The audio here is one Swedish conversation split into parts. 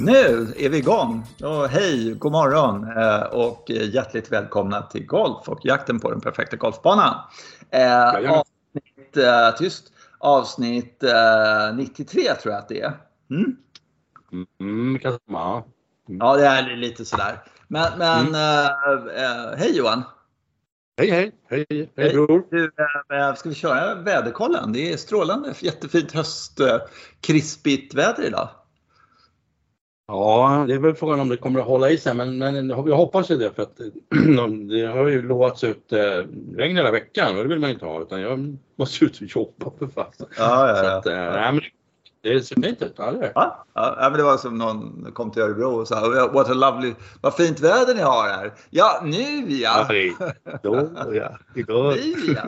Nu är vi igång! Och hej, god morgon eh, och hjärtligt välkomna till Golf och jakten på den perfekta golfbanan. Eh, avsnitt, eh, tyst, avsnitt 93 tror jag att det är. Mm? Mm, kanske, ja. Mm. ja, det är lite sådär. Men, men mm. hej Johan! Hej hej! Hej, hej bror! Du, ska vi köra väderkollen? Det är strålande, jättefint höst, krispigt väder idag. Ja, det är väl frågan om det kommer att hålla i sig, men, men jag hoppas ju det för att det har ju lovats ut eh, regn hela veckan och det vill man inte ha utan jag måste ut och jobba för fasen. Ja, ja, ja. Att, eh, men det ser fint ut, eller ja, ja, men det var som någon kom till Örebro och sa What a lovely, vad fint väder ni har här. Ja, nu ja! ja då ja, igår. Nu ja.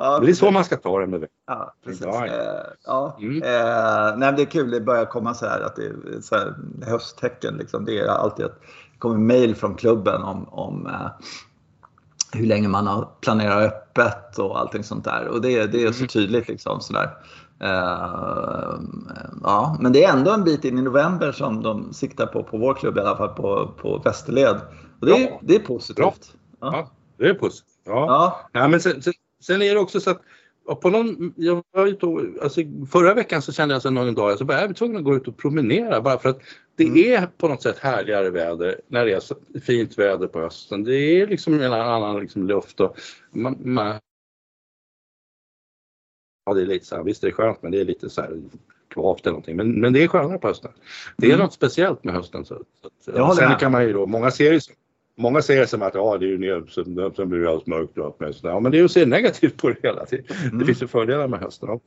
Ja, det är så man ska ta det med. Ja, precis. Eh, ja. Mm. Eh, nej, det är kul, det börjar komma så här att det är så här, hösttecken. Liksom. Det är alltid att det kommer mejl från klubben om, om eh, hur länge man har planerat öppet och allting sånt där. Och det, det är så mm. tydligt liksom sådär. Uh, ja, men det är ändå en bit in i november som de siktar på, på vår klubb i alla fall, på, på Västerled. Och det, är, det är positivt. Ja. ja. det är positivt. Ja. Ja. ja men sen, sen, Sen är det också så att på någon, jag var ute och, alltså, förra veckan så kände jag så någon dag, så var jag tvungen att gå ut och promenera bara för att det mm. är på något sätt härligare väder när det är så fint väder på hösten. Det är liksom en annan liksom luft och man, man Ja, det är lite så här, visst är det skönt men det är lite så här kvavt eller någonting. Men, men det är skönare på hösten. Det är mm. något speciellt med hösten. Så, så, så. Sen kan man ju då, många ser ju Många ser det som att ja, det är ju ner, sen blir det alldeles mörkt och allt Ja, men det är ju att se negativt på det hela. Det, mm. det finns ju fördelar med hösten också.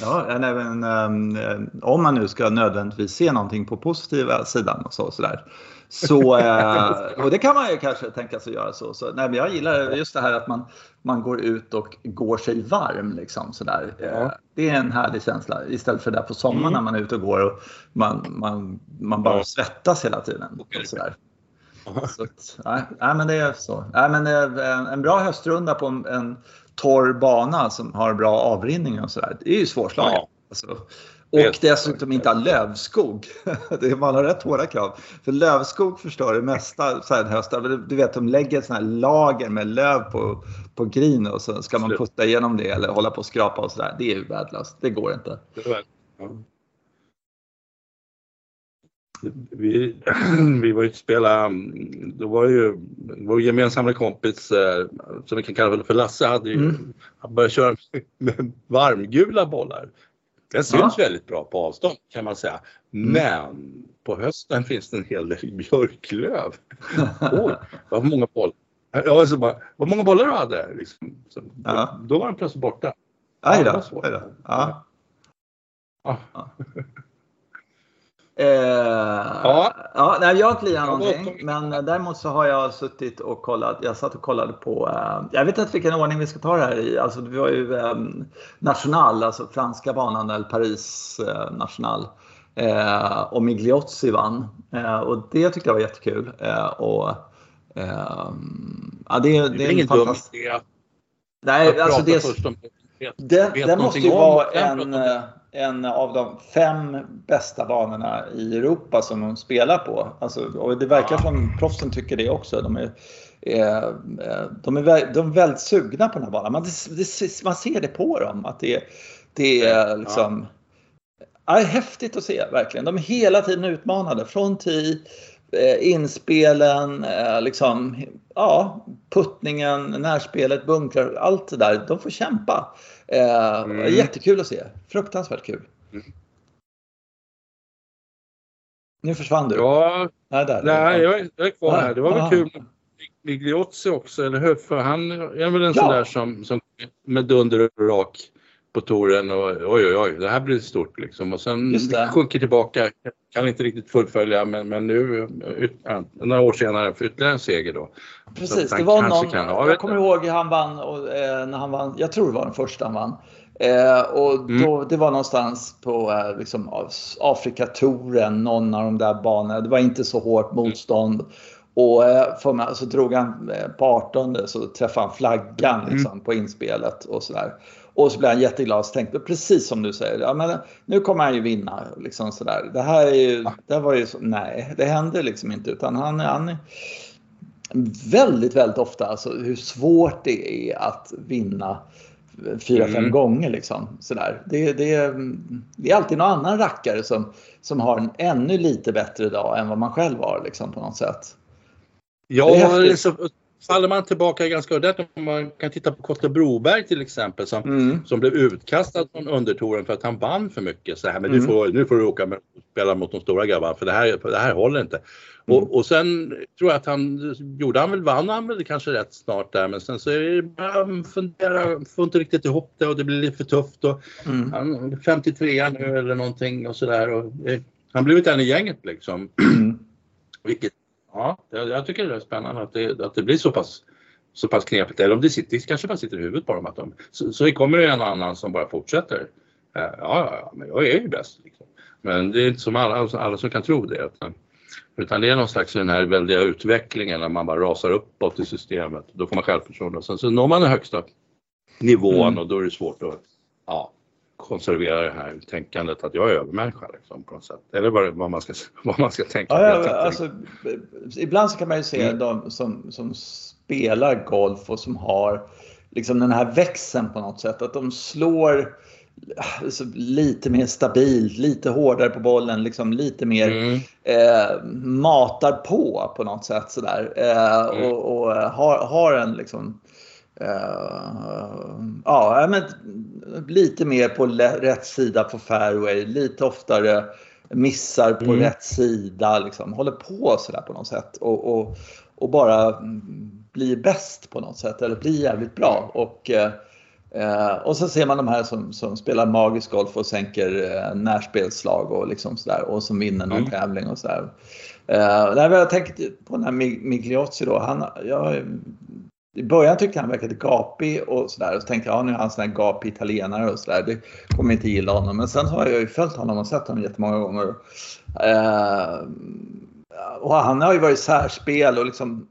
Ja, även um, om man nu ska nödvändigtvis se någonting på positiva sidan och så, sådär. Så, uh, och det kan man ju kanske tänka sig göra så. så nej, men jag gillar just det här att man, man går ut och går sig varm. Liksom, sådär. Ja. Uh, det är en härlig känsla istället för där på sommaren mm. när man är ute och går och man, man, man bara svettas hela tiden. Och sådär. Så att, nej, nej, men det är så. Nej, men en, en bra höstrunda på en, en torr bana som har bra avrinning och sådär. Det är ju svårslaget. Ja. Alltså. Och dessutom inte ha lövskog. Man har rätt hårda krav. För lövskog förstör det mesta så här hösten. Du vet, de lägger såna här lager med löv på, på green och så ska man putta igenom det eller hålla på och skrapa och sådär. Det är ju värdelöst. Det går inte. Det ja vi, vi var ju spela, då var ju vår gemensamma kompis eh, som vi kan kalla för Lasse hade ju, mm. han började köra med varmgula bollar. Den syns ja. väldigt bra på avstånd kan man säga. Mm. Men på hösten finns det en hel del björklöv. Oj, vad många bollar. Ja, alltså bara, vad många bollar du hade. Liksom. Så, ja. Då var den plötsligt borta. Aj då. Ja. Ja. Eh, ja. ja nej, jag har inte lirat någonting. Men däremot så har jag suttit och kollat. Jag satt och kollade på. Eh, jag vet inte vilken ordning vi ska ta det här i. Alltså, vi har ju eh, National, alltså franska banan eller Paris eh, National. Eh, och Migliozzi vann. Eh, och det tyckte jag var jättekul. Eh, och, ja, det, det, är ingen dum idé. Nej, alltså det, det, det måste ju vara en en av de fem bästa banorna i Europa som de spelar på. Alltså, och det verkar som proffsen tycker det också. De är, eh, de är, de är väldigt sugna på den här banan. Man, det, man ser det på dem att det, det är liksom ja. häftigt att se verkligen. De är hela tiden utmanade från tee, eh, inspelen, eh, liksom, ja, puttningen, närspelet, bunkrar, allt det där. De får kämpa. Eh, mm. Jättekul att se. Fruktansvärt kul. Mm. Nu försvann du. Ja, nej, där, nej jag, är, jag är kvar här. Det var väl kul med Migliozzi också, eller hur? För han är väl en ja. sån där som, som med dunder och rak på touren och oj oj oj, det här blir stort liksom. Och sen sjunker tillbaka, kan inte riktigt fullfölja men, men nu några år senare för ytterligare en seger då. Precis, det var någon, kan, ja, jag kommer ihåg han vann, och, eh, när han vann, jag tror det var den första han vann. Eh, och mm. då, mm. Det var någonstans på eh, liksom, Afrikatouren, någon av de där banorna. Det var inte så hårt motstånd. Mm. Och eh, för mig, så drog han eh, på 18 så träffade han flaggan mm. liksom, mm. på inspelet och sådär. Och så blir han jätteglad och tänkte precis som du säger, ja, men nu kommer han ju vinna. Liksom sådär. Det här är ju, det var ju så, nej, det händer liksom inte utan han, han väldigt, väldigt ofta alltså hur svårt det är att vinna fyra, mm. fem gånger. Liksom, sådär. Det, det, det, är alltid någon annan rackare som, som har en ännu lite bättre dag än vad man själv har liksom, på något sätt. Ja, så faller man tillbaka ganska ordentligt. Man kan titta på Kotte Broberg till exempel som, mm. som blev utkastad från undertouren för att han vann för mycket. Så här, men mm. nu, får, nu får du åka med, spela mot de stora grabbarna för det här, det här håller inte. Mm. Och, och sen tror jag att han gjorde han väl, vann han väl kanske rätt snart där men sen så är det bara fundera, får inte riktigt ihop det och det blir lite för tufft och mm. han är 53 nu eller någonting och sådär och eh, han blivit en i gänget liksom. Mm. Vilket, ja, jag, jag, tycker det är spännande att det, att det blir så pass så pass knepigt, eller om det, sitter, det kanske bara sitter i huvudet på dem att de, så, så kommer det en annan som bara fortsätter. Uh, ja, ja, ja, men jag är ju bäst. Liksom. Men det är inte som alla, alla som kan tro det. Utan, utan det är någon slags den här väldiga utvecklingen när man bara rasar uppåt i systemet. Då får man självförtroende och sen så når man den högsta nivån mm. och då är det svårt att ja, konservera det här tänkandet att jag är övermänniska liksom, på något sätt. Eller vad, man, ska, vad man ska tänka. Ja, ja, alltså, ibland så kan man ju se mm. de som, som spelar golf och som har liksom den här växeln på något sätt. Att de slår alltså, lite mer stabilt, lite hårdare på bollen, liksom lite mer mm. eh, matar på på något sätt sådär. Eh, mm. och, och har, har en liksom ja, men lite mer på rätt sida på fairway, lite oftare missar på mm. rätt sida, liksom. håller på sådär på något sätt och, och, och bara blir bäst på något sätt eller blir jävligt bra. Och, uh, Eh, och så ser man de här som, som spelar magisk golf och sänker eh, närspelslag och liksom sådär och som vinner någon mm. tävling och sådär. Eh, jag tänkt på den här Migliozzi då. Han, jag, I början tyckte han verkade gapig och sådär och så tänkte jag ja, nu är han sån här gapig italienare och sådär. Det kommer inte gilla honom. Men sen har jag ju följt honom och sett honom jättemånga gånger. Eh, och han har ju varit särspel och liksom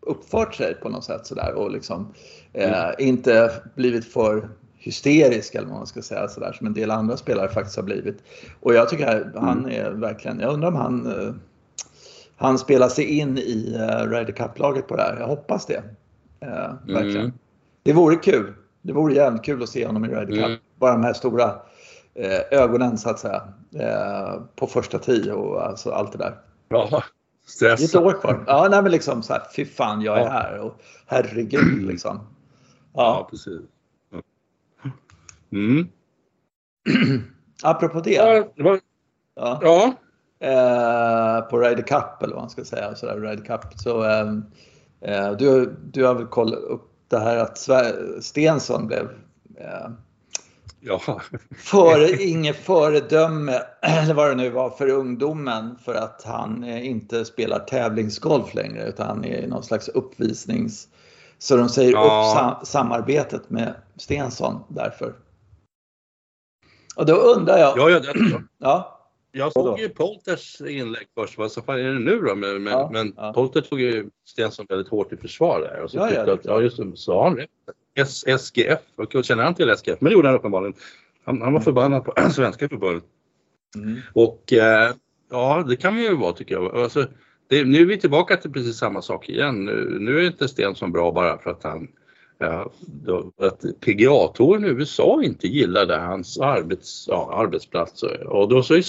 uppfört sig på något sätt sådär och liksom eh, mm. inte blivit för hysterisk eller vad man ska säga sådär som en del andra spelare faktiskt har blivit. Och jag tycker han mm. är verkligen, jag undrar om han eh, han spelar sig in i uh, Ryder Cup-laget på det här. Jag hoppas det. Uh, verkligen. Mm. Det vore kul. Det vore jävligt kul att se honom i Ryder Cup. Mm. Bara de här stora uh, ögonen så att säga. Uh, på första tio och alltså allt det där. Ja, Stress. Ett år kvar. Ja, nej, men liksom så här, fy fan jag är ja. här och herregud liksom. Ja, ja precis. Mm. Apropå det. Ja. ja. ja. Eh, på Ryder Cup eller vad man ska säga. Så där, Ryder Cup. Så, eh, eh, du, du har väl kollat upp det här att Stensson blev eh, Ja. För, inget föredöme, eller vad det nu var, för ungdomen för att han eh, inte spelar tävlingsgolf längre utan han är någon slags uppvisnings... Så de säger ja. upp sam samarbetet med Stensson därför. Och då undrar jag... Ja, ja, det, ja. Jag såg ju Polters inlägg först. Vad fan är det nu då? Men, men, ja, men ja. Polter tog ju Stensson väldigt hårt i försvar där. Och så ja, tyckte ja, att, ja just det, sa han rätt? SGF, och känner han till SGF? Men det gjorde han uppenbarligen. Han, han var förbannad på Svenska förbundet. Mm. Och eh, ja, det kan vi ju vara tycker jag. Alltså, det, nu är vi tillbaka till precis samma sak igen. Nu, nu är inte Stensson bra bara för att han att PGA-touren i USA inte gillade hans arbets, ja, arbetsplats och då så är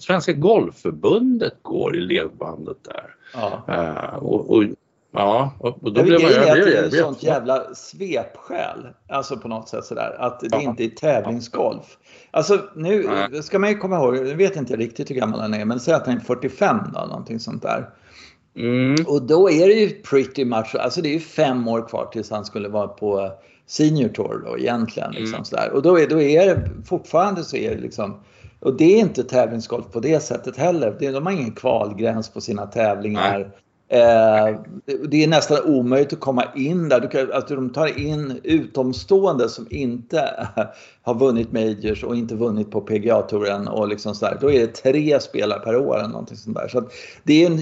Svenska Golfförbundet går i ledbandet där. Ja. Uh, och, och, ja, och då blev man... Jag, det är ett sånt jävla svepskäl, alltså på något sätt sådär, att det ja. inte är tävlingsgolf. Alltså nu ska man ju komma ihåg, jag vet inte riktigt hur gammal han är, men säg att han är 45 då, någonting sånt där. Mm. Och då är det ju pretty much, alltså det är ju fem år kvar tills han skulle vara på Senior Tour då egentligen. Liksom mm. sådär. Och då är, då är det fortfarande så är det liksom, och det är inte tävlingsgolf på det sättet heller. De har ingen kvalgräns på sina tävlingar. Nej. Eh, det är nästan omöjligt att komma in där. Du kan, alltså de tar in utomstående som inte har vunnit Majors och inte vunnit på PGA-touren och liksom. Då är det tre spelare per år eller någonting sånt där. Så det är en,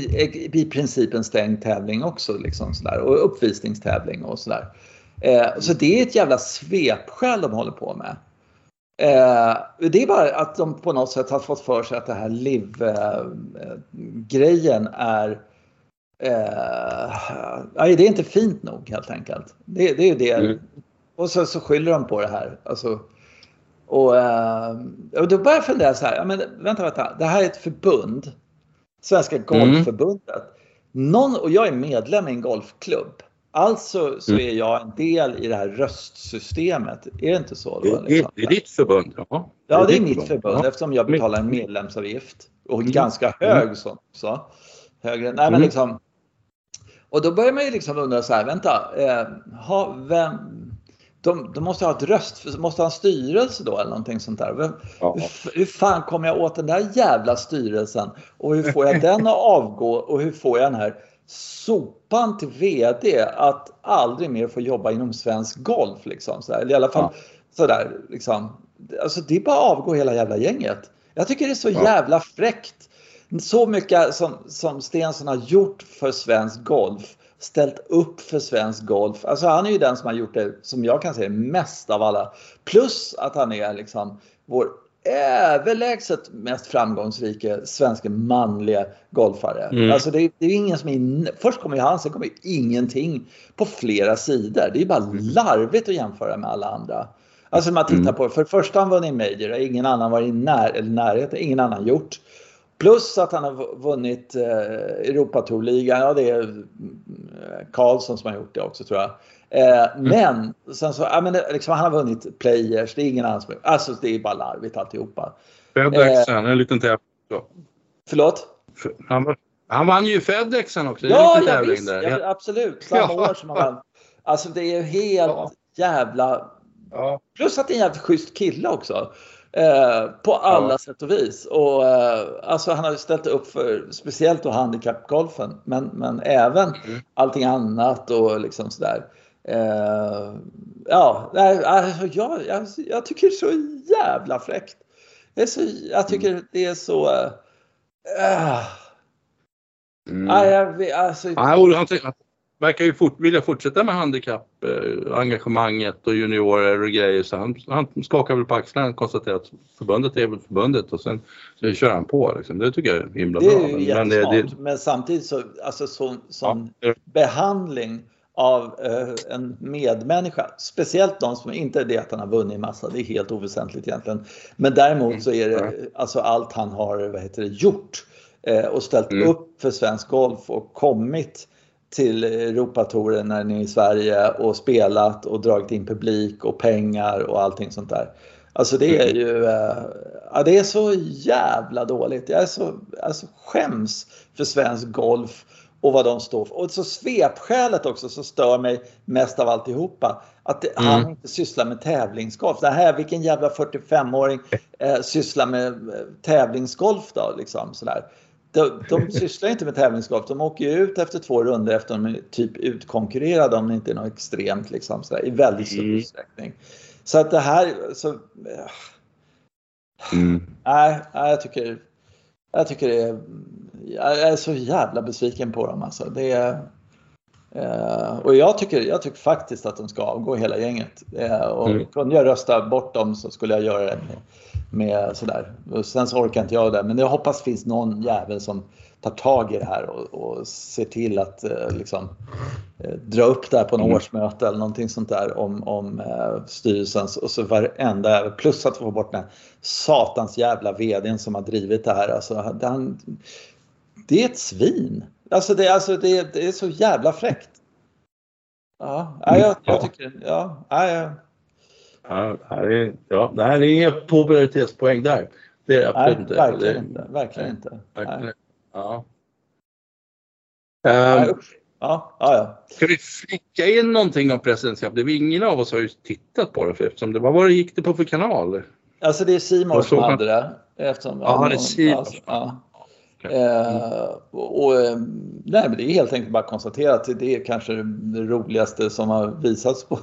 i princip en stängd tävling också liksom sådär. och uppvisningstävling och sådär. Eh, så det är ett jävla svepskäl de håller på med. Eh, det är bara att de på något sätt har fått för sig att det här LIV-grejen eh, är eh, nej, det är inte fint nog helt enkelt. Det, det är det. Mm. Och så, så skyller de på det här. Alltså, och, eh, och då börjar jag fundera så här, ja, men vänta, vänta, det här är ett förbund. Svenska mm. Golfförbundet. Mm. Någon, och jag är medlem i en golfklubb. Alltså så mm. är jag en del i det här röstsystemet. Är det inte så? Då, liksom? det, är ditt förbund. Ja, ja det är, mitt förbund, ja. eftersom jag betalar en medlemsavgift. Och mm. ganska hög mm. så. så. Högre. Nej, men liksom, och då börjar man ju liksom undra så här, vänta, eh, ha, vem, de, de, måste ha ett röst, måste ha en styrelse då eller någonting sånt där. Ja. Hur, hur, fan kommer jag åt den där jävla styrelsen? Och hur får jag den att avgå? Och hur får jag den här sopan till VD att aldrig mer få jobba inom svensk golf. Liksom, så Eller i alla fall ja. sådär. Liksom. Alltså det är bara att avgå hela jävla gänget. Jag tycker det är så ja. jävla fräckt. Så mycket som, som Stensson har gjort för svensk golf. Ställt upp för svensk golf. Alltså han är ju den som har gjort det, som jag kan säga, mest av alla. Plus att han är liksom vår överlägset mest framgångsrika svenska manliga golfare. Mm. Alltså det, det, är ingen som är, först kommer ju han, sen kommer ju ingenting på flera sidor. Det är bara mm. larvigt att jämföra med alla andra. Alltså man tittar mm. på, för det första han vunnit Major, ingen annan varit i när, eller närheten, ingen annan gjort. Plus att han har vunnit eh, Europatourligan, ja det är eh, Karlsson som har gjort det också tror jag. Eh, mm. Men sen så, ja, men liksom, han har vunnit players, det är ingen annan som Alltså det är bara larvigt alltihopa. Fedexen, eh, en liten tävling Förlåt? Han, var, han vann ju Fedexen också. Ja, ja visst. Där. Ja, absolut. Samma ja. år som han vann. Alltså det är helt ja. jävla... Ja. Plus att det är en jävligt schysst kille också. Eh, på alla ja. sätt och vis. Och, eh, alltså han har ställt upp för speciellt då handikappgolfen men, men även mm. allting annat och liksom sådär. Eh, ja, alltså, jag, jag, jag, tycker det är så jävla fräckt. Det är så, jag tycker mm. det är så... Äh, mm. jag, alltså, han verkar ju fort, vilja fortsätta med handikappengagemanget och juniorer och grejer så han, han skakar väl på axlarna och konstaterar att förbundet är väl förbundet och sen så kör han på. Liksom. Det tycker jag är himla det bra. Är men, det, det, men samtidigt så, alltså som, som ja. behandling av eh, en medmänniska. Speciellt de som inte är det att han har vunnit massa, det är helt oväsentligt egentligen. Men däremot så är det mm. alltså allt han har vad heter det, gjort eh, och ställt mm. upp för svensk golf och kommit till Europatouren när ni är i Sverige och spelat och dragit in publik och pengar och allting sånt där. Alltså det är ju, eh, ja, det är så jävla dåligt. Jag är så, alltså skäms för svensk golf och vad de står för. Och så svepskälet också som stör mig mest av alltihopa. Att det, mm. han inte sysslar med tävlingsgolf. Det här, vilken jävla 45-åring eh, sysslar med eh, tävlingsgolf då? Liksom, sådär. De, de sysslar inte med tävlingsgolf. De åker ju ut efter två runder efter att de är typ utkonkurrerade om det inte är något extremt liksom, sådär, i väldigt stor mm. utsträckning. Så att det här, så... Äh, mm. Nej, jag tycker, jag tycker det är jag är så jävla besviken på dem alltså. Det är, eh, och jag tycker, jag tycker faktiskt att de ska avgå hela gänget. Eh, och mm. kunde jag rösta bort dem så skulle jag göra det med, med sådär. Och sen så orkar inte jag det. Men jag hoppas det finns någon jävel som tar tag i det här och, och ser till att eh, liksom, eh, dra upp det här på en mm. årsmöte eller någonting sånt där om, om eh, styrelsens och så varenda plus att få bort den här satans jävla VDn som har drivit det här. Alltså, han, det är ett svin. Alltså det, alltså det, det är så jävla fräckt. Ja, jag, jag tycker... Ja, ja. Ja, det är, ja, det här är inga popularitetspoäng där. Det är det absolut inte. Verkligen inte. Verkligen inte. Verkligen. Ja. Um, ja, ja, ja. Ska vi flika in någonting om presidentskap? ingen av oss har ju tittat på det för eftersom det. Vad var det gick det på för kanal? Alltså det är Simon som hade det. Eftersom, ja, det är Simon. Alltså, ja. Eh, och, eh, nej, men det är helt enkelt bara att konstatera att det är kanske det roligaste som har visats på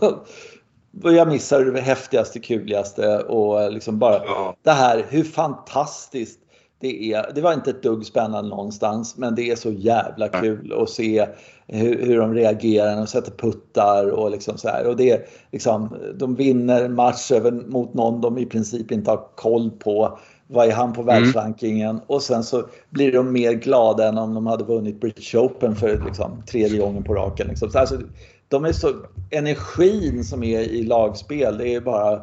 jag missar det häftigaste, kuligaste och liksom bara ja. det här hur fantastiskt det, är, det var inte ett dugg spännande någonstans men det är så jävla kul att se hur, hur de reagerar de sätter puttar och liksom så här. Och det är liksom, de vinner match mot någon de i princip inte har koll på. Vad är han på mm. världsrankingen? Mm. Och sen så blir de mer glada än om de hade vunnit British Open för liksom, tredje gången på raken. Liksom. Så alltså, de är så, energin som är i lagspel, det är bara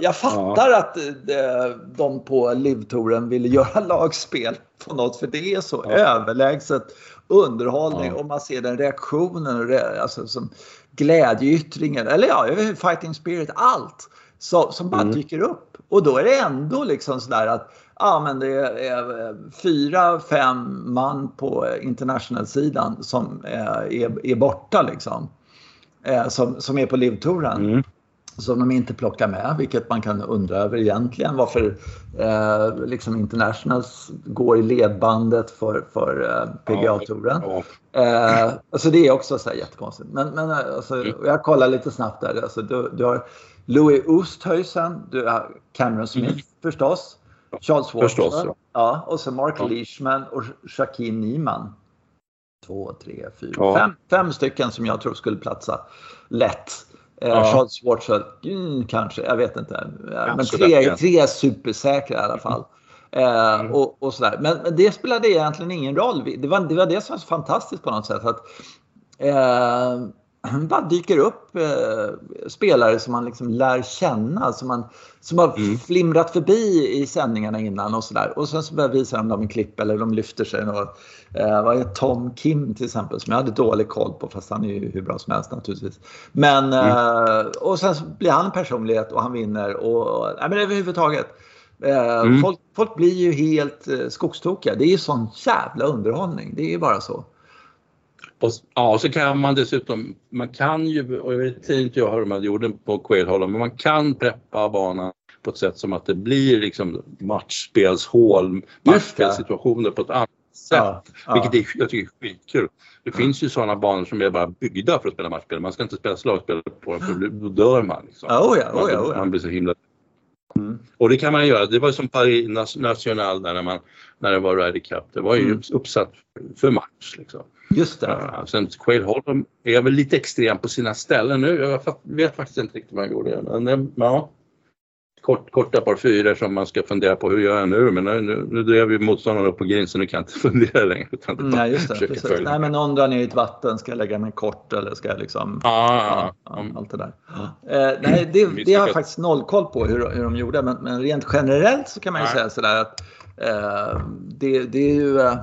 jag fattar ja. att eh, de på Livtouren ville göra lagspel på något för det är så ja. överlägset underhållning ja. och man ser den reaktionen, alltså som glädjeyttringen eller ja, fighting spirit, allt så, som bara mm. dyker upp. Och då är det ändå liksom sådär att ja, men det är eh, fyra, fem man på international-sidan som är, är, är borta liksom. Eh, som, som är på livtouren. Mm som de inte plockar med, vilket man kan undra över egentligen varför eh, liksom Internationals går i ledbandet för, för eh, PGA-touren. Ja, ja. eh, alltså det är också så här jättekonstigt. Men, men eh, alltså, mm. jag kollar lite snabbt där. Alltså, du, du har Louis Oosthuizen, Cameron Smith mm. förstås, Charles Watson ja. ja. och så Mark ja. Leishman och Shaquille Niemann. Två, tre, fyra, ja. fem, fem stycken som jag tror skulle platsa lätt. Eh, ja. Charles Schwarzer, mm, kanske, jag vet inte. Ja, men tre, tre supersäkra i alla fall. Eh, mm. och, och sådär. Men, men, det spelade egentligen ingen roll. Det var det, var det som var så fantastiskt på något sätt. Att, eh, bara dyker upp eh, spelare som man liksom lär känna, som, man, som har mm. flimrat förbi i sändningarna innan och sådär. Och sen så börjar visa de dem en klipp eller de lyfter sig. Och, eh, vad är Tom Kim till exempel som jag hade dålig koll på fast han är ju hur bra som helst naturligtvis. Men, mm. eh, och sen så blir han en personlighet och han vinner och, nej men överhuvudtaget. Eh, mm. folk, folk blir ju helt eh, skogstokiga. Det är ju sån jävla underhållning. Det är ju bara så. Och, ja, så kan man dessutom, man kan ju, och jag vet inte jag hur man gjorde på Quail Hollow, men man kan preppa banan på ett sätt som att det blir liksom matchspelshål, matchspelssituationer på ett annat sätt. Ja, ja. Vilket är, jag tycker är skitkul. Det mm. finns ju sådana banor som är bara byggda för att spela matchspel. Man ska inte spela slagspel på dem för då dör man. Liksom. Oh ja, oh ja, oh ja. Man blir så himla Mm. Och det kan man göra. Det var som Paris National när, man, när det var Ryder Cup. Det var ju mm. uppsatt för match. Liksom. Just det. Sen Quail Holm är väl lite extrem på sina ställen nu. Jag vet faktiskt inte riktigt vad han gjorde. Men eh, ja, kort, korta par fyror som man ska fundera på hur gör jag nu? Men nu, nu drev vi motståndaren upp på green så nu kan jag inte fundera längre. Utan det Nej, just det. Nej, men någon drar ner i ett vatten. Ska jag lägga mig kort eller ska jag liksom... Ah, ja, ja, allt det där. Eh, nej, det, det har jag faktiskt noll koll på hur, hur de gjorde. Men, men rent generellt så kan man ju nej. säga sådär att eh, det, det är ju... Eh, eh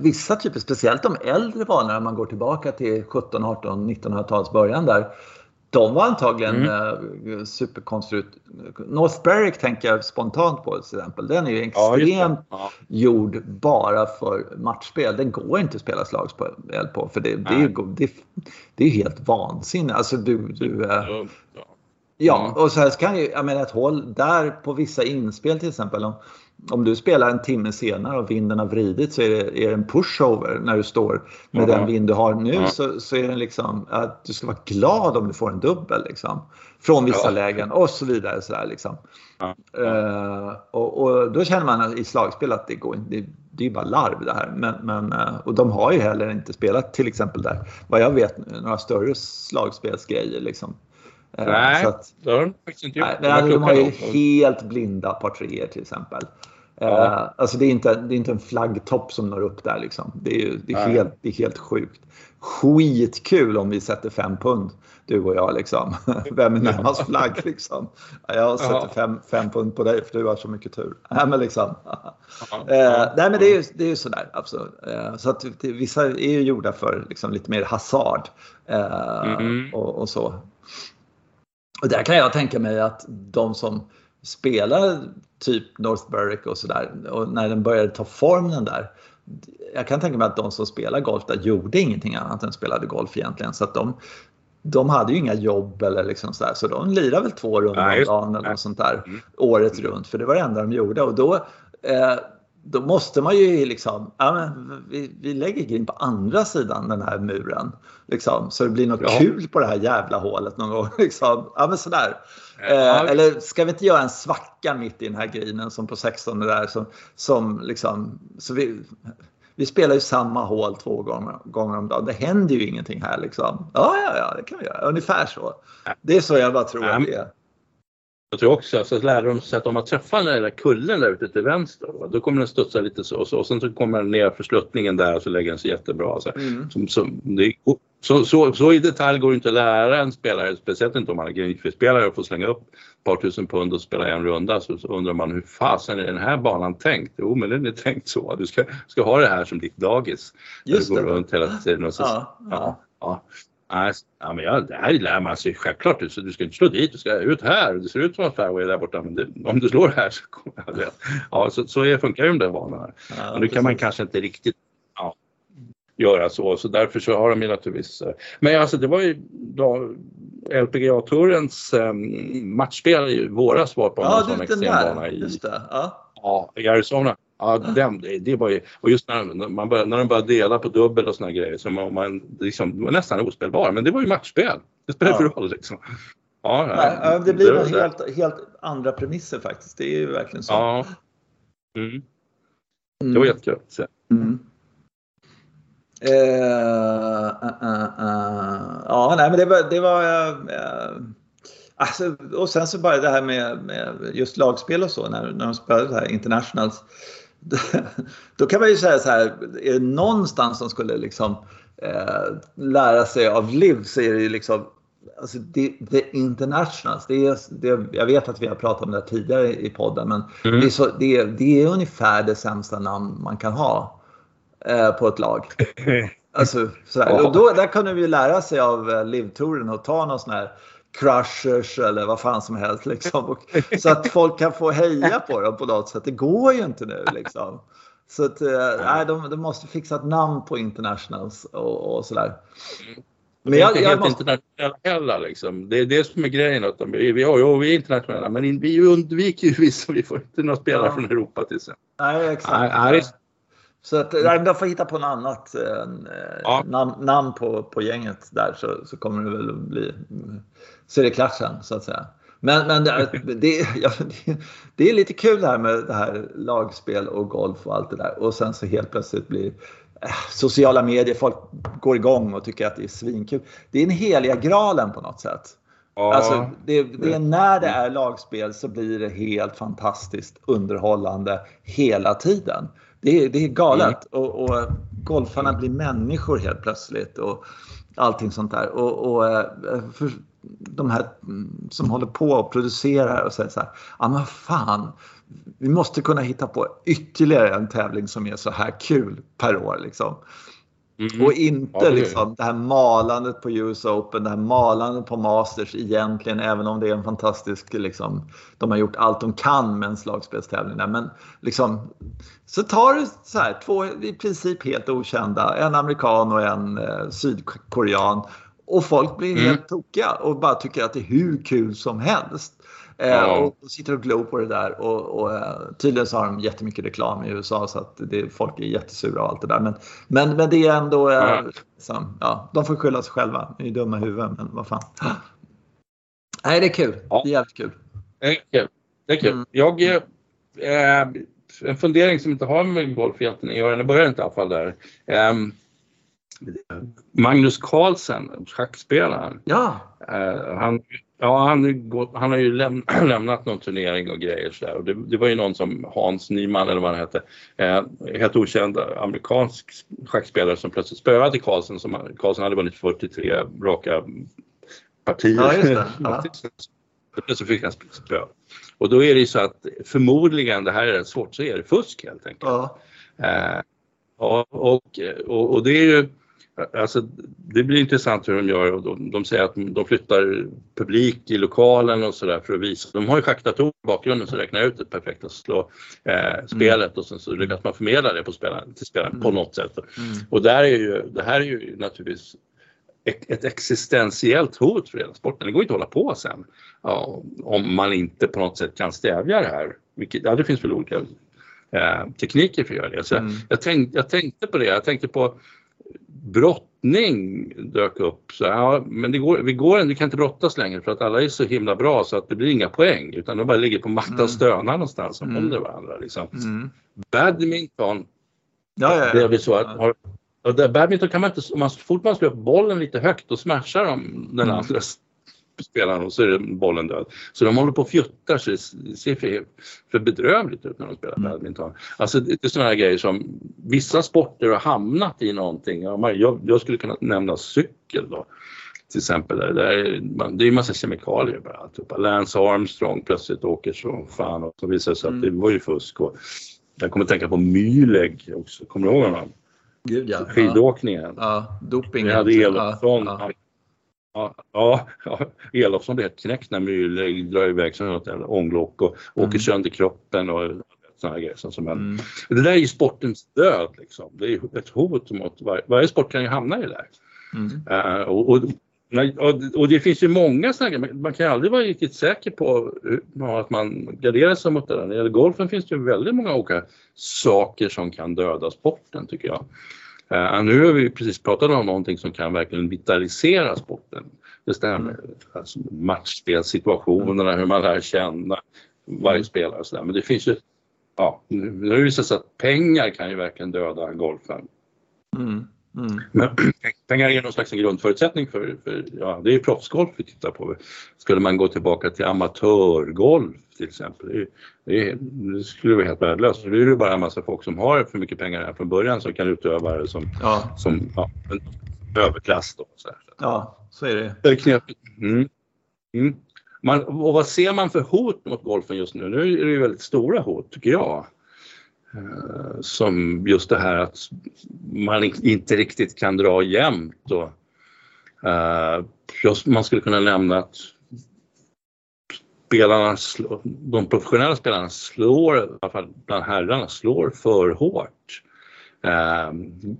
vissa typer, speciellt de äldre banorna, om man går tillbaka till 17, 18, 1900-talets början där de var antagligen mm. eh, superkonstrukt. North Berwick tänker jag spontant på till exempel. Den är ju extremt ja, gjord bara för matchspel. Den går inte att spela slagspel på för det, det är ju det, det är helt vansinnigt. Alltså du, du, eh, ja, mm. och så här kan ju, jag menar ett hål där på vissa inspel till exempel. Om, om du spelar en timme senare och vinden har vridit så är det, är det en pushover när du står med mm. den vind du har nu så, så är det liksom att du ska vara glad om du får en dubbel liksom. Från vissa ja. lägen och så vidare. Så där, liksom. Uh, och, och, då känner man i slagspel att det går det, det är bara larv det här. Men, men, uh, och de har ju heller inte spelat till exempel där, vad jag vet, några större slagspelsgrejer. Liksom. Uh, nej, att, det har de faktiskt inte gjort. Nej, de, de har ju helt blinda par treor till exempel. Ja. Uh, alltså det är, inte, det är inte en flaggtopp som når upp där liksom. Det är, det är, helt, det är helt sjukt. Skitkul om vi sätter fem pund, du och jag liksom. Vem är närmast flagg liksom? Jag sätter fem, fem pund på dig för du har så mycket tur. Nej men liksom. Uh, nej men det är ju, det är sådär. Absolut. Uh, så att vissa är ju gjorda för liksom, lite mer hasard. Mm. Och, och så. Och där kan jag tänka mig att de som spelar typ North Berwick och sådär och när den började ta form den där. Jag kan tänka mig att de som spelar golf där gjorde ingenting annat än spelade golf egentligen så att de, de hade ju inga jobb eller liksom sådär så de lirade väl två runder om dagen eller något sånt där mm. året runt för det var det enda de gjorde och då eh, då måste man ju liksom, ja, men vi, vi lägger green på andra sidan den här muren. Liksom, så det blir något ja. kul på det här jävla hålet någon gång. Liksom. Ja, men sådär. Ja. Eh, eller ska vi inte göra en svacka mitt i den här grinen som på 16 där som, som liksom, så vi, vi spelar ju samma hål två gånger, gånger om dagen. Det händer ju ingenting här liksom. Ja, ja, ja, det kan vi göra. Ungefär så. Det är så jag bara tror att det är. Jag tror också, så lärde de sig att om man träffar den där kullen där ute till vänster, då kommer den studsa lite så och så och sen så kommer den ner för sluttningen där och så lägger den sig jättebra. Så, mm. som, som, det, så, så, så, i detalj går det inte att lära en spelare, speciellt inte om man är greenfield-spelare och får slänga upp ett par tusen pund och spela en runda så, så undrar man hur fasen är den här banan tänkt? Jo men den är tänkt så, du ska, ska ha det här som ditt dagis. Just det. Går runt hela tiden och så, ja, ja. ja. Ja, men ja, det här lär man sig självklart. Du, du ska inte slå dit, du ska ut här. Det ser ut som en fairway där borta, men det, om du slår här så kommer jag Ja, så, så funkar ju de där banorna. Ja, men nu kan man kanske inte riktigt göra så, så därför så har de ju naturligtvis. Eh, men alltså det var ju då LPGA-tourens um, matchspel i våras var på en ja, sån extrembana i, ja. ja, i Arizona. Ja, den, det var ju, och just när, man började, när de började dela på dubbel och såna grejer så man, man liksom, det var nästan ospelbar. Men det var ju matchspel. Det spelar ja. för roll liksom. Ja, Nej, det blir det, helt, helt andra premisser faktiskt. Det är ju verkligen så. Ja. Mm. Det var jättekul att. Mm. Uh, uh, uh, ja, nej, men det var, det var alltså, och sen så bara det här med, med just lagspel och så när, när de spelade det här internationals. Då kan man ju säga så här, är det någonstans som skulle liksom eh, lära sig av liv så är det ju liksom Alltså det, the internationals, det är, det, jag vet att vi har pratat om det tidigare i podden men mm. det, är så, det, det, är ungefär det sämsta namn man kan ha eh, på ett lag. Alltså, sådär. Och då, där kunde vi lära sig av eh, livtouren och ta någon sån här crushers eller vad fan som helst. Liksom. Och, så att folk kan få heja på dem på något sätt. Det går ju inte nu liksom. Så att, äh, de, de måste fixa ett namn på internationals och, och sådär. Men jag, jag helt måste... internationella heller liksom. Det är det som är grejen. Att de, vi, har, jo, vi är internationella men vi undviker ju vissa. Vi får inte några spelare ja. från Europa till exempel. Nej, exakt. Nej, så att, de får hitta på något annat eh, ja. namn, namn, på, på gänget där så, så kommer det väl att bli så är det klart sen så att säga. Men, men det, det, ja, det, är lite kul det här med det här lagspel och golf och allt det där och sen så helt plötsligt blir eh, sociala medier, folk går igång och tycker att det är svinkul. Det är en heliga graalen på något sätt. Ja. Alltså, det, det, är när det är lagspel så blir det helt fantastiskt underhållande hela tiden. Det, det är galet mm. och, och golfarna blir människor helt plötsligt och allting sånt där. Och, och eh, de här som håller på och producerar och säger så här, ja men fan, vi måste kunna hitta på ytterligare en tävling som är så här kul per år liksom. Mm. Och inte ja, det liksom det här malandet på US Open, det här malandet på Masters egentligen, även om det är en fantastisk, liksom, de har gjort allt de kan med en slagspelstävling där. Men liksom, så tar du så här, två i princip helt okända, en amerikan och en eh, sydkorean och folk blir mm. helt tokiga och bara tycker att det är hur kul som helst. Eh, ja. och, sitter och glor på det där och, och eh, tydligen så har de jättemycket reklam i USA så att det, folk är jättesura och allt det där. Men, men, men det är ändå, eh, ja. Liksom, ja, de får skylla sig själva. De är dumma i huvudet men vad fan. Nej, det är kul. Ja. Det är jävligt kul. Det är kul. Det är kul. Mm. Jag, eh, en fundering som inte har med golf egentligen att göra, den börjar inte i alla fall där. Eh, Magnus Carlsen, schackspelaren. Ja. Eh, han, ja, han, han har ju läm lämnat någon turnering och grejer så där. Och det, det, var ju någon som Hans Nyman eller vad han hette, eh, helt okänd amerikansk schackspelare som plötsligt spöade Carlsen. Som, Carlsen hade vunnit 43 raka partier. Ja, just det. Ja. Plötsligt fick han spö. Och då är det ju så att förmodligen, det här är svårt, så är det fusk helt enkelt. Ja. Eh, och, och, och, det är ju Alltså, det blir intressant hur de gör och de, de säger att de flyttar publik i lokalen och sådär för att visa. De har ju schackdatorer i bakgrunden som räknar ut ett perfekt slå eh, spelet mm. och sen så lyckas man förmedla det på spelaren, till spelaren mm. på något sätt. Mm. Och där är ju, det här är ju naturligtvis ett existentiellt hot för hela sporten. Det går inte att hålla på sen ja, om man inte på något sätt kan stävja det här. Vilket, ja, det finns väl olika eh, tekniker för att göra det. Så mm. jag, tänk, jag tänkte på det, jag tänkte på brottning dök upp. Så, ja, men det går, vi, går, vi kan inte brottas längre för att alla är så himla bra så att det blir inga poäng utan de bara ligger på mattan och mm. stönar någonstans och mm. håller varandra. Liksom. Mm. Badminton, ja, ja, ja. det är så att har, och där badminton kan man inte, om man, så fort man slår upp bollen lite högt då smashar de den mm. andra spelaren och så är bollen död. Så de håller på och fjuttar så det ser för, för bedrövligt ut när de spelar mm. badminton. Alltså det är sådana här grejer som vissa sporter har hamnat i någonting. Jag, jag skulle kunna nämna cykel då till exempel. Där, där man, det är ju massa kemikalier bara. Alltihopa. Lance Armstrong plötsligt åker så fan och så visar det sig mm. att det var ju fusk. Och jag kommer att tänka på Mühlegg också, kommer du ihåg honom? Gud ja. Skidåkningen. Ja, doping. Vi hade Elofsson. Ja, ja. Ja, ja. Elofsson blev knäckt när Mühlegg drar iväg som något ånglock och mm. åker sönder kroppen och sådana grejer som mm. Det där är ju sportens död liksom. Det är ett hot mot varje, varje sport kan ju hamna i det där. Mm. Uh, och, och och det finns ju många sådana Man kan aldrig vara riktigt säker på att man garderar sig mot det där. När det gäller golfen finns det ju väldigt många olika saker som kan döda sporten tycker jag. Uh, nu har vi precis pratat om någonting som kan verkligen vitalisera sporten. Just det här med alltså, matchspelssituationerna, hur man lär känna varje spelare och sådär. Men det finns ju, ja, nu har det visat sig att pengar kan ju verkligen döda golfen. Mm. Mm. Men pengar är någon slags grundförutsättning för, för ja, det är proffsgolf vi tittar på. Skulle man gå tillbaka till amatörgolf till exempel, det, det, det skulle vara helt värdelöst. Det är ju bara en massa folk som har för mycket pengar här från början som kan utöva det som, ja. som ja, en överklass. Då, så Ja, så är det. Det är. Mm. Mm. Man, och vad ser man för hot mot golfen just nu? Nu är det ju väldigt stora hot tycker jag. Eh, som just det här att man inte riktigt kan dra jämnt. Och, eh, uh, just man skulle kunna nämna att spelarna, de professionella spelarna slår, i alla fall bland herrarna, slår för hårt. Uh,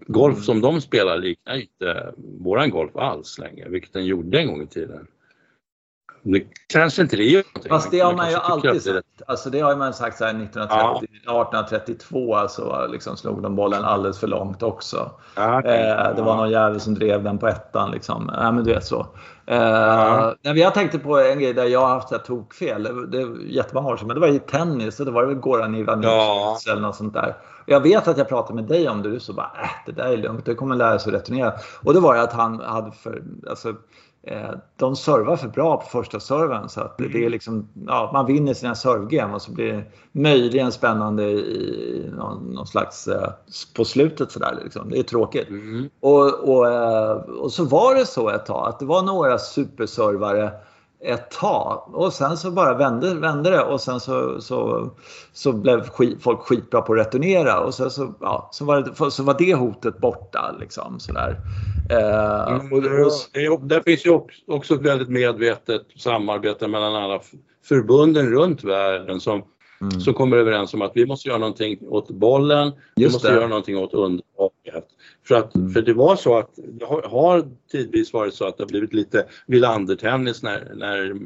golf som de spelar liknar inte våran golf alls längre, vilket den gjorde en gång i tiden. Det kanske inte det gör någonting. Fast det har man ju alltid sagt. Alltså det har man sagt så här 1930, ja. 1832 alltså liksom slog de bollen alldeles för långt också. Ja, okay. eh, det var någon jävel som drev den på ettan liksom. Ja, men du vet så. Eh, ja. Jag tänkte på en grej där jag har haft så här tokfel. Det, det är jättemånga år sedan, men det var i tennis och det var väl Goran Ivanovic ja. eller något sånt där. Jag vet att jag pratade med dig om det. Du sa bara äh, det där är lugnt, det kommer lära sig att returnera. Och det var ju att han hade för, alltså, de servar för bra på första serven så att det är mm. liksom, ja, man vinner sina servegame och så blir det möjligen spännande i någon, någon slags eh, på slutet sådär. Liksom. Det är tråkigt. Mm. Och, och, eh, och så var det så ett tag att det var några superservare ett tag och sen så bara vände, vände det och sen så, så, så blev skit, folk skitbra på att returnera och sen så, ja, så, var det, så var det hotet borta. Liksom, sådär. Eh, mm, och, och, det finns ju också ett väldigt medvetet samarbete mellan alla förbunden runt världen som mm. som kommer överens om att vi måste göra någonting åt bollen, vi måste det. göra någonting åt underlaget. För, att, mm. för det var så att det har, har tidvis varit så att det har blivit lite Wilander-tennis när, när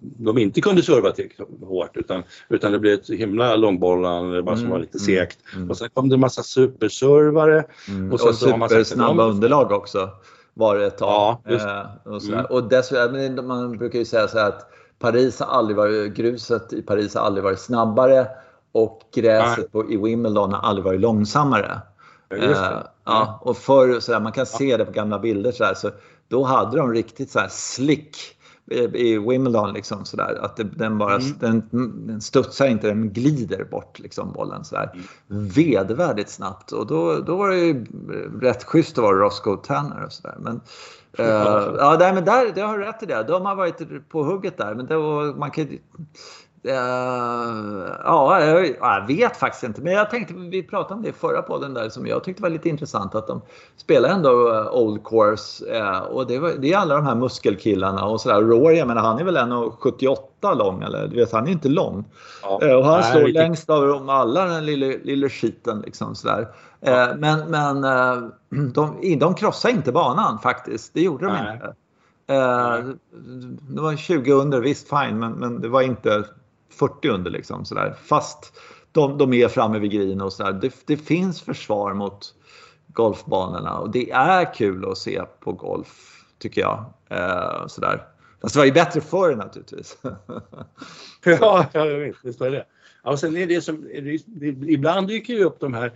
de inte kunde serva tillräckligt hårt utan, utan det blev ett himla långbollande bara som mm. var lite mm. segt. Mm. Och sen kom det en massa superservare. Mm. Och, och supersnabba underlag också var det ett tag. Ja, eh, och, mm. och dessutom, man brukar ju säga så här att Paris har aldrig varit, gruset i Paris har aldrig varit snabbare och gräset på, i Wimbledon har aldrig varit långsammare. Ja, uh, ja, och förr, så där, man kan se det på gamla bilder så, där, så då hade de riktigt så här slick i Wimbledon liksom sådär att det, den bara mm. den, den studsar inte, den glider bort liksom bollen sådär mm. vedervärdigt snabbt och då, då var det ju rätt schysst att vara Roscoe Tanner och sådär. Men Uh, ja, men där, det har rätt i det. De har varit på hugget där. Men det var, man kan, ja, jag, vet faktiskt inte. Men jag tänkte, vi pratade om det i förra podden där som jag tyckte var lite intressant. Att de spelar ändå uh, Old Course. och det, var, det, är alla de här muskelkillarna och sådär. Rory, jag menar, han är väl 1,78 lång. Eller du vet, han är inte lång. Ja, och han nej, slår längst av dem alla den lilla, lilla skiten. Liksom, sådär. Ja. Men, men de, de krossade inte banan faktiskt. Det gjorde de Nej. inte. Eh, det var 20 under, visst fine, men, men det var inte 40 under liksom sådär. Fast de, de är framme vid green och sådär. Det, det finns försvar mot golfbanorna och det är kul att se på golf tycker jag. Eh, sådär. Fast det var ju bättre förr naturligtvis. ja, ja, visst var det. Ja, sen är det som, ibland dyker ju upp de här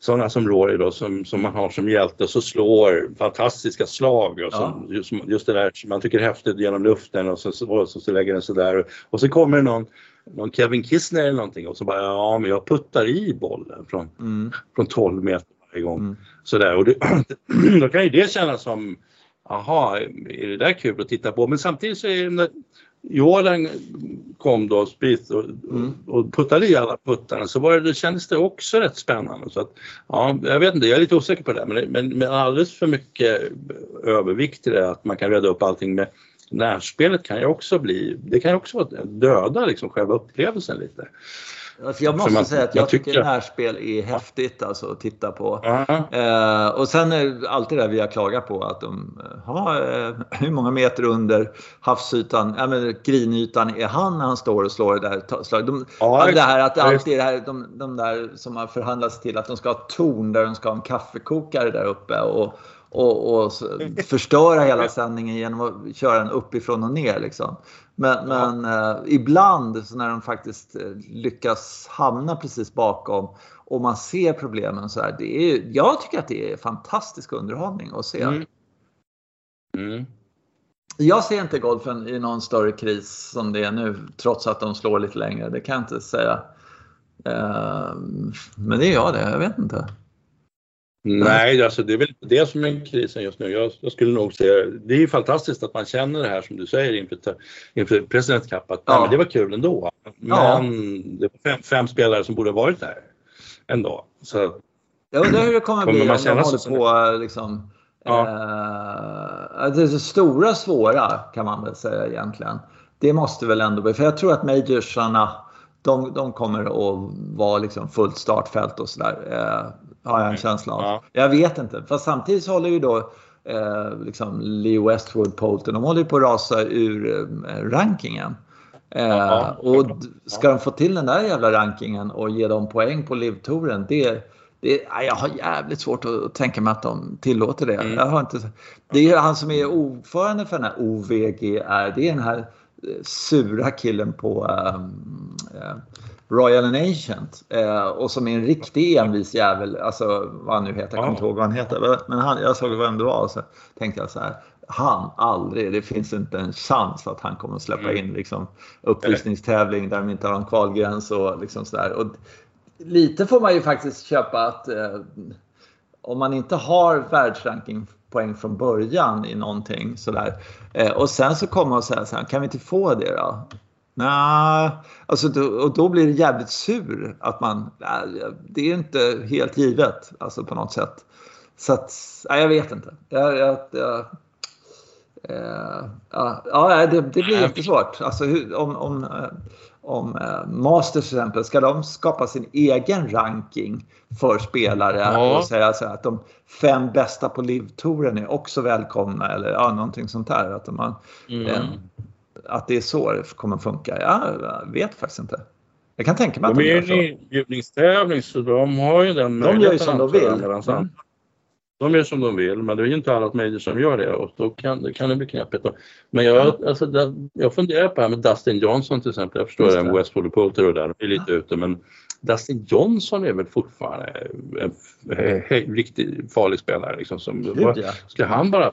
sådana som Rory då som, som man har som hjälte så slår fantastiska slag och som, ja. just, just det där som man tycker är häftigt genom luften och så, så, så, så lägger den sådär och så kommer det någon, någon Kevin Kistner eller någonting och så bara ja men jag puttar i bollen från, mm. från 12 meter varje gång. Mm. Sådär och det, då kan ju det kännas som Jaha, är det där kul att titta på? Men samtidigt så är det Jordan kom då, Spieth, och, mm. och puttade i alla puttarna så var det, det kändes det också rätt spännande. Så att, ja, jag vet inte, jag är lite osäker på det men, men med alldeles för mycket övervikt i det att man kan reda upp allting med närspelet kan ju också bli, det kan ju också döda liksom själva upplevelsen lite. Alltså jag måste man, säga att jag, jag tycker, tycker närspel är häftigt alltså, att titta på. Uh-huh. Eh, och sen är alltid det vi har klagat på att de har eh, hur många meter under havsytan, ja, men grinytan är han när han står och slår det där slaget. De, ja, det här att alltid det här, de, de där som har förhandlats till att de ska ha torn där de ska ha en kaffekokare där uppe. Och, och, och förstöra hela sändningen genom att köra den uppifrån och ner. Liksom. Men, men eh, ibland så när de faktiskt eh, lyckas hamna precis bakom och man ser problemen så här. Det är, jag tycker att det är fantastisk underhållning att se. Mm. Mm. Jag ser inte golfen i någon större kris som det är nu trots att de slår lite längre. Det kan jag inte säga. Eh, men det är jag det, jag vet inte. Nej, alltså det är väl det som är krisen just nu. Jag, jag skulle nog säga, det är ju fantastiskt att man känner det här som du säger inför, inför President Cup att ja. nej, det var kul ändå. Men ja. det var fem, fem, spelare som borde ha varit där ändå. Så, jag undrar hur det kommer, kommer bli om de håller på liksom, ja. eh, det, det stora svåra kan man väl säga egentligen. Det måste väl ändå bli, för jag tror att majorsarna de, de kommer att vara liksom fullt startfält och sådär. Eh, har jag en känsla av. Ja. Jag vet inte. Fast samtidigt så håller ju då eh, liksom Leo Westwood, Polton, de håller ju på att rasa ur eh, rankingen. Eh, och ska de få till den där jävla rankingen och ge dem poäng på livtouren, det, det, jag har jävligt svårt att tänka mig att de tillåter det. Mm. Jag har inte, det är han som är ordförande för den här OVGR, det är den här sura killen på uh, Royal and Ancient uh, och som är en riktig envis jävel, alltså vad han nu heter, jag kommer inte ihåg vad han heter, men han, jag såg vem det var och så tänkte jag så här, han aldrig, det finns inte en chans att han kommer att släppa mm. in liksom, uppvisningstävling där de inte har en kvalgräns och liksom sådär. Och lite får man ju faktiskt köpa att uh, om man inte har världsranking poäng från början i någonting sådär. Eh, och sen så kommer och säger så här, kan vi inte få det då? Nej, alltså då, och då blir det jävligt sur att man, nej, det är inte helt givet alltså på något sätt. Så att, nej, jag vet inte. Jag, jag, jag, eh, ja, ja det, det blir jättesvårt. Alltså hur, om, om eh, om eh, Masters till exempel, ska de skapa sin egen ranking för spelare ja. och säga så att de fem bästa på livtouren är också välkomna eller ja, någonting sånt där. Att, mm. eh, att det är så det kommer funka. Jag vet faktiskt inte. Jag kan tänka mig att de, de gör så. De är en inbjudningstävling så de har ju den De gör ju som de vill. Mm. De gör som de vill, men det är ju inte alla medier som gör det och då kan, det kan det bli knepigt. Men jag, alltså, jag funderar på det här med Dustin Johnson till exempel. Jag förstår det, det Westwood Poulter och där, de är lite ute men Dustin Johnson är väl fortfarande en, en riktigt farlig spelare. Liksom, som, Gud, ja. Ska han bara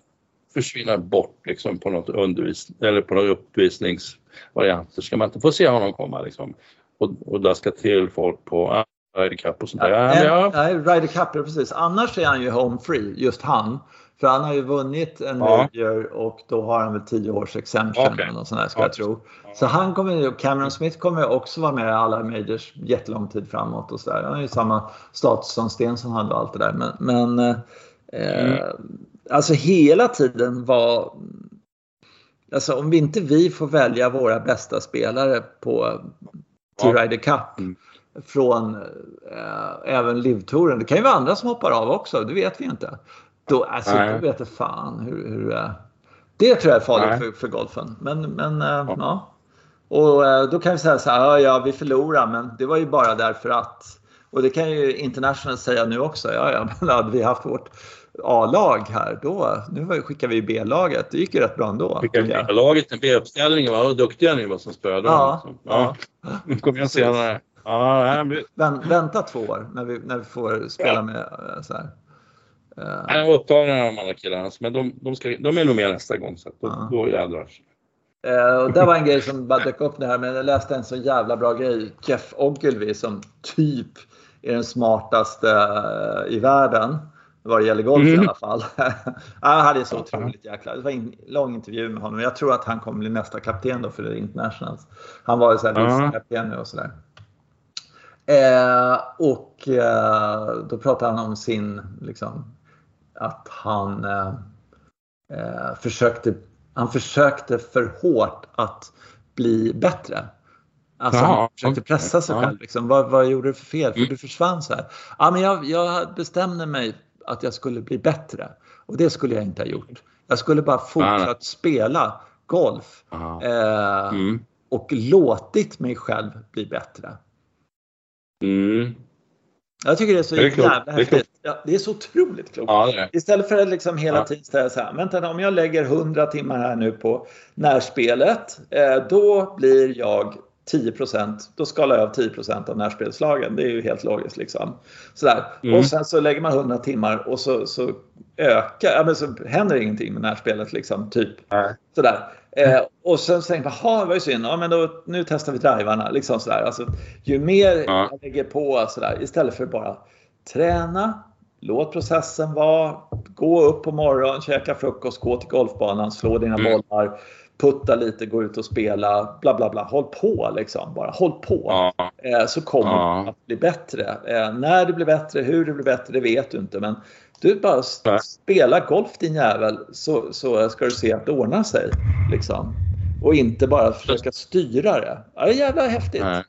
försvinna bort liksom, på något undervis eller på någon uppvisningsvariant så ska man inte få se honom komma liksom, och, och daska till folk på Ryder Cup och sånt där. Ja, ja. Nej, Ryder Cup, precis. Annars är han ju home free, just han. För han har ju vunnit en ja. major och då har han väl 10 års exemption okay. eller sånt där, ska ja. jag tro. Så han kommer, Cameron Smith kommer också vara med i alla majors jättelång tid framåt och sådär. Han har ju samma status som Stensson hade och allt det där. Men, men eh, mm. alltså hela tiden var Alltså om vi inte vi får välja våra bästa spelare på till. Ryder Cup mm från eh, även livtouren. Det kan ju vara andra som hoppar av också, det vet vi inte. Då, alltså, Nej. då vet jag fan hur, hur eh, det tror jag är farligt för, för, golfen. Men, men eh, ja. ja. Och eh, då kan vi säga så här, ja vi förlorar men det var ju bara därför att. Och det kan ju International säga nu också, ja ja men hade vi haft vårt A-lag här då, nu skickar vi B-laget, det gick ju rätt bra ändå. Skickar B-laget en B-uppställning, vad duktiga ni var som spöade Ja, dem. Ja. ja. Kom igen senare. Ja, det blir... Vänta två år när vi, när vi får spela ja. med eh, så här. Jag var upptagen av de andra killarna, men de, de, ska, de är nog med nästa gång. Så då, ja. då jädrar. Uh, och det var en grej som bara dök upp det här, men jag läste en så jävla bra grej. Jeff Ogilvy som typ är den smartaste uh, i världen. Vad det gäller golf mm. i alla fall. han hade så otroligt jäkla... Det var en lång intervju med honom. Jag tror att han kommer bli nästa kapten då för det Internationals. Han var ju så här kapten nu och sådär. Eh, och eh, då pratade han om sin, liksom, att han eh, eh, försökte, han försökte för hårt att bli bättre. Alltså Jaha, han försökte pressa sig själv. Liksom. Vad, vad gjorde du för fel? För mm. du försvann så här. Ja, men jag, jag bestämde mig att jag skulle bli bättre. Och det skulle jag inte ha gjort. Jag skulle bara fortsatt spela golf. Eh, mm. Och låtit mig själv bli bättre. Mm. Jag tycker det är så det är jävla häftigt. Ja, det är så otroligt klokt. Ja, Istället för att liksom hela ja. tiden säga så här, vänta om jag lägger 100 timmar här nu på närspelet, eh, då blir jag 10% då skalar jag av 10% av närspelslagen. Det är ju helt logiskt. Liksom. Sådär. Mm. Och sen så lägger man 100 timmar och så, så ökar, ja, men så händer ingenting med närspelet. Liksom, typ. Nej. Sådär. Eh, och sen så tänkte jag, jaha, det var ju synd. Ja, men då, nu testar vi drivarna. Liksom sådär. Alltså, ju mer ja. jag lägger på sådär, istället för bara träna, låt processen vara, gå upp på morgonen, käka frukost, gå till golfbanan, slå dina mm. bollar, putta lite, gå ut och spela, bla bla bla. Håll på liksom, bara håll på. Ja. Eh, så kommer ja. det att bli bättre. Eh, när det blir bättre, hur det blir bättre, det vet du inte. Men du bara spela golf din jävel så, så ska du se att det ordnar sig. Liksom. Och inte bara försöka styra det. Ja, det är jävla häftigt. Nej.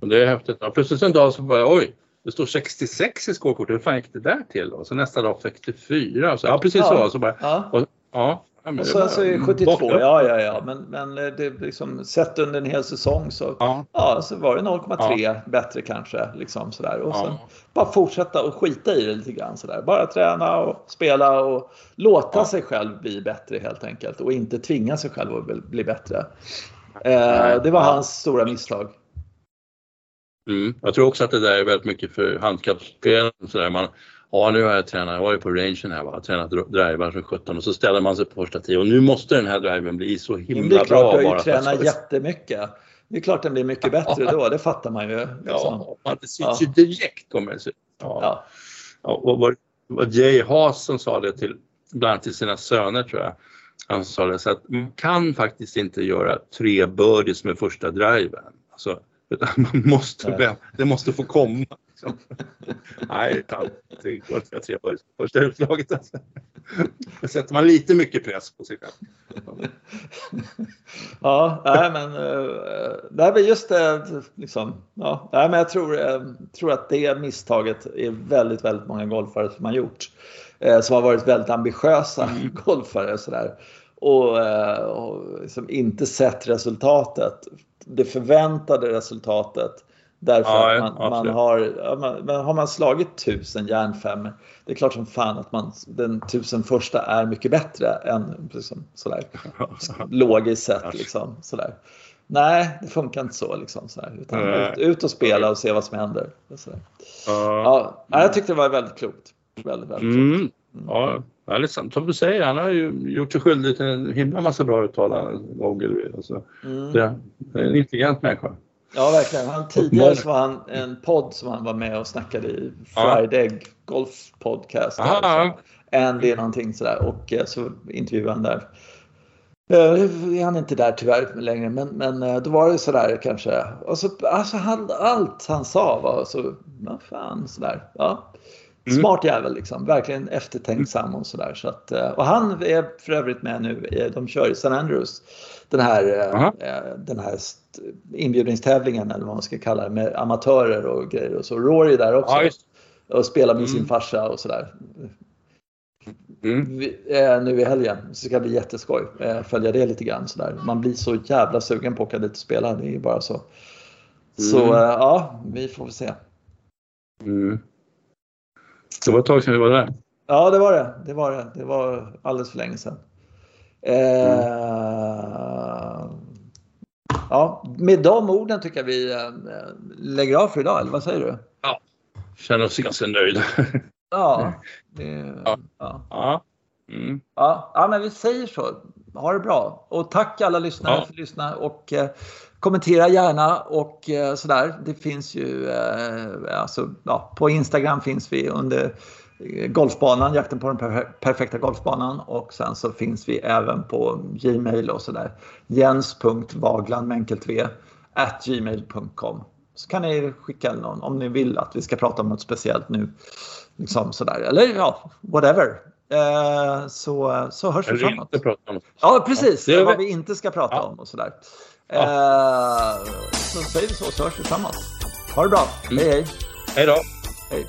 Det är häftigt. Ja, plötsligt en dag så bara oj, det står 66 i skålkortet. Hur fan gick det där till? Och så nästa dag 64. Så, ja, precis ja. så. så bara, ja. Och, ja, och så alltså 72, ja ja ja. Men, men det liksom, sett under en hel säsong så, ja. ja så var det 0,3 ja. bättre kanske. Liksom, sådär. Och sen bara fortsätta och skita i det lite grann. Sådär. Bara träna och spela och låta sig själv bli bättre helt enkelt. Och inte tvinga sig själv att bli bättre. Eh, det var hans stora misstag. Mm. Jag tror också att det där är väldigt mycket för handikappsspelare. Man, ja nu har jag tränat, jag var ju på rangen här, va? tränat drivar som 17 och så ställer man sig på första tio och nu måste den här driven bli så himla bra. Det är klart, du har ju tränat för... jättemycket. Det är klart den blir mycket bättre då, det fattar man ju. Liksom. Ja, det syns ju direkt om det ja. ja. ja. och vad, vad Jay Haas som sa det till, bland annat till sina söner tror jag. Han sa det så att man kan faktiskt inte göra tre birdies med första driven. Alltså, utan man måste, det måste få komma. Liksom. Nej, det går inte att tre på första utslaget. Alltså. Då sätter man lite mycket press på sig själv. Ja, nej, men det är just det. Liksom, ja, nej, men jag tror, jag tror att det misstaget är väldigt, väldigt många golfare som har gjort. Eh, som har varit väldigt ambitiösa mm. golfare. Sådär, och, eh, och liksom inte sett resultatet det förväntade resultatet. Därför ja, att man, man har, man, har man slagit tusen järnfemmor, det är klart som fan att man, den tusen första är mycket bättre än liksom, sådär, logiskt sett. Liksom, sådär. Nej, det funkar inte så. Liksom, sådär, utan ut, ut, och spela och se vad som händer. Sådär. Ja, jag tyckte det var väldigt klokt. Väldigt, väldigt mm. klokt. Mm. Ja, väldigt sant. Som du säger, han har ju gjort sig skyldig till en himla massa bra uttalanden. Ogilvy. Alltså. Mm. Det är en intelligent människa. Ja, verkligen. Han, tidigare så var han en podd som han var med och snackade i. Friday ja. Golf Podcast. Andy någonting sådär. Och eh, så intervjuade han där. Nu eh, är han inte där tyvärr längre, men, men eh, då var det sådär kanske. Och så, alltså han, allt han sa var så, vad fan sådär. Ja. Mm. Smart jävel liksom, verkligen eftertänksam och sådär. Så att, eh, och han är för övrigt med nu, de kör i St. Andrews, den här, uh den här inbjudningstävlingen eller vad man ska kalla det med amatörer och grejer och så. Rory är där också. Ja, och spelar med mm. sin farsa och sådär. Mm. Vi, eh, nu i helgen. Så det ska bli jätteskoj. Eh, följa det lite grann sådär. Man blir så jävla sugen på att åka dit och spela. Det är bara så. Så mm. eh, ja, vi får väl se. Mm. Det var ett tag sedan vi var där. Ja, det var det. Det var det. Det var alldeles för länge sedan. Eh, ja, med de orden tycker jag vi eh, lägger av för idag, eller vad säger du? Ja, känner oss ganska nöjda. ja, det, ja. Ja. Ja. Mm. ja. Ja, men vi säger så. Ha det bra. Och tack alla lyssnare ja. för att lyssna och eh, kommentera gärna och eh, sådär. Det finns ju, eh, alltså, ja, på Instagram finns vi under golfbanan, jakten på den perfekta golfbanan och sen så finns vi även på Gmail och sådär. Jens.vagland med enkelt v at gmail.com. Så kan ni skicka någon om ni vill att vi ska prata om något speciellt nu. Liksom sådär. Eller ja, whatever. Eh, så, så hörs vi framåt. Ja, precis. Ja, vad vi inte ska prata ja. om och sådär. Ja. Eh, så säger vi så, så hörs vi framåt. Ha det bra. Mm. Hej, hej. Hej då. Hej.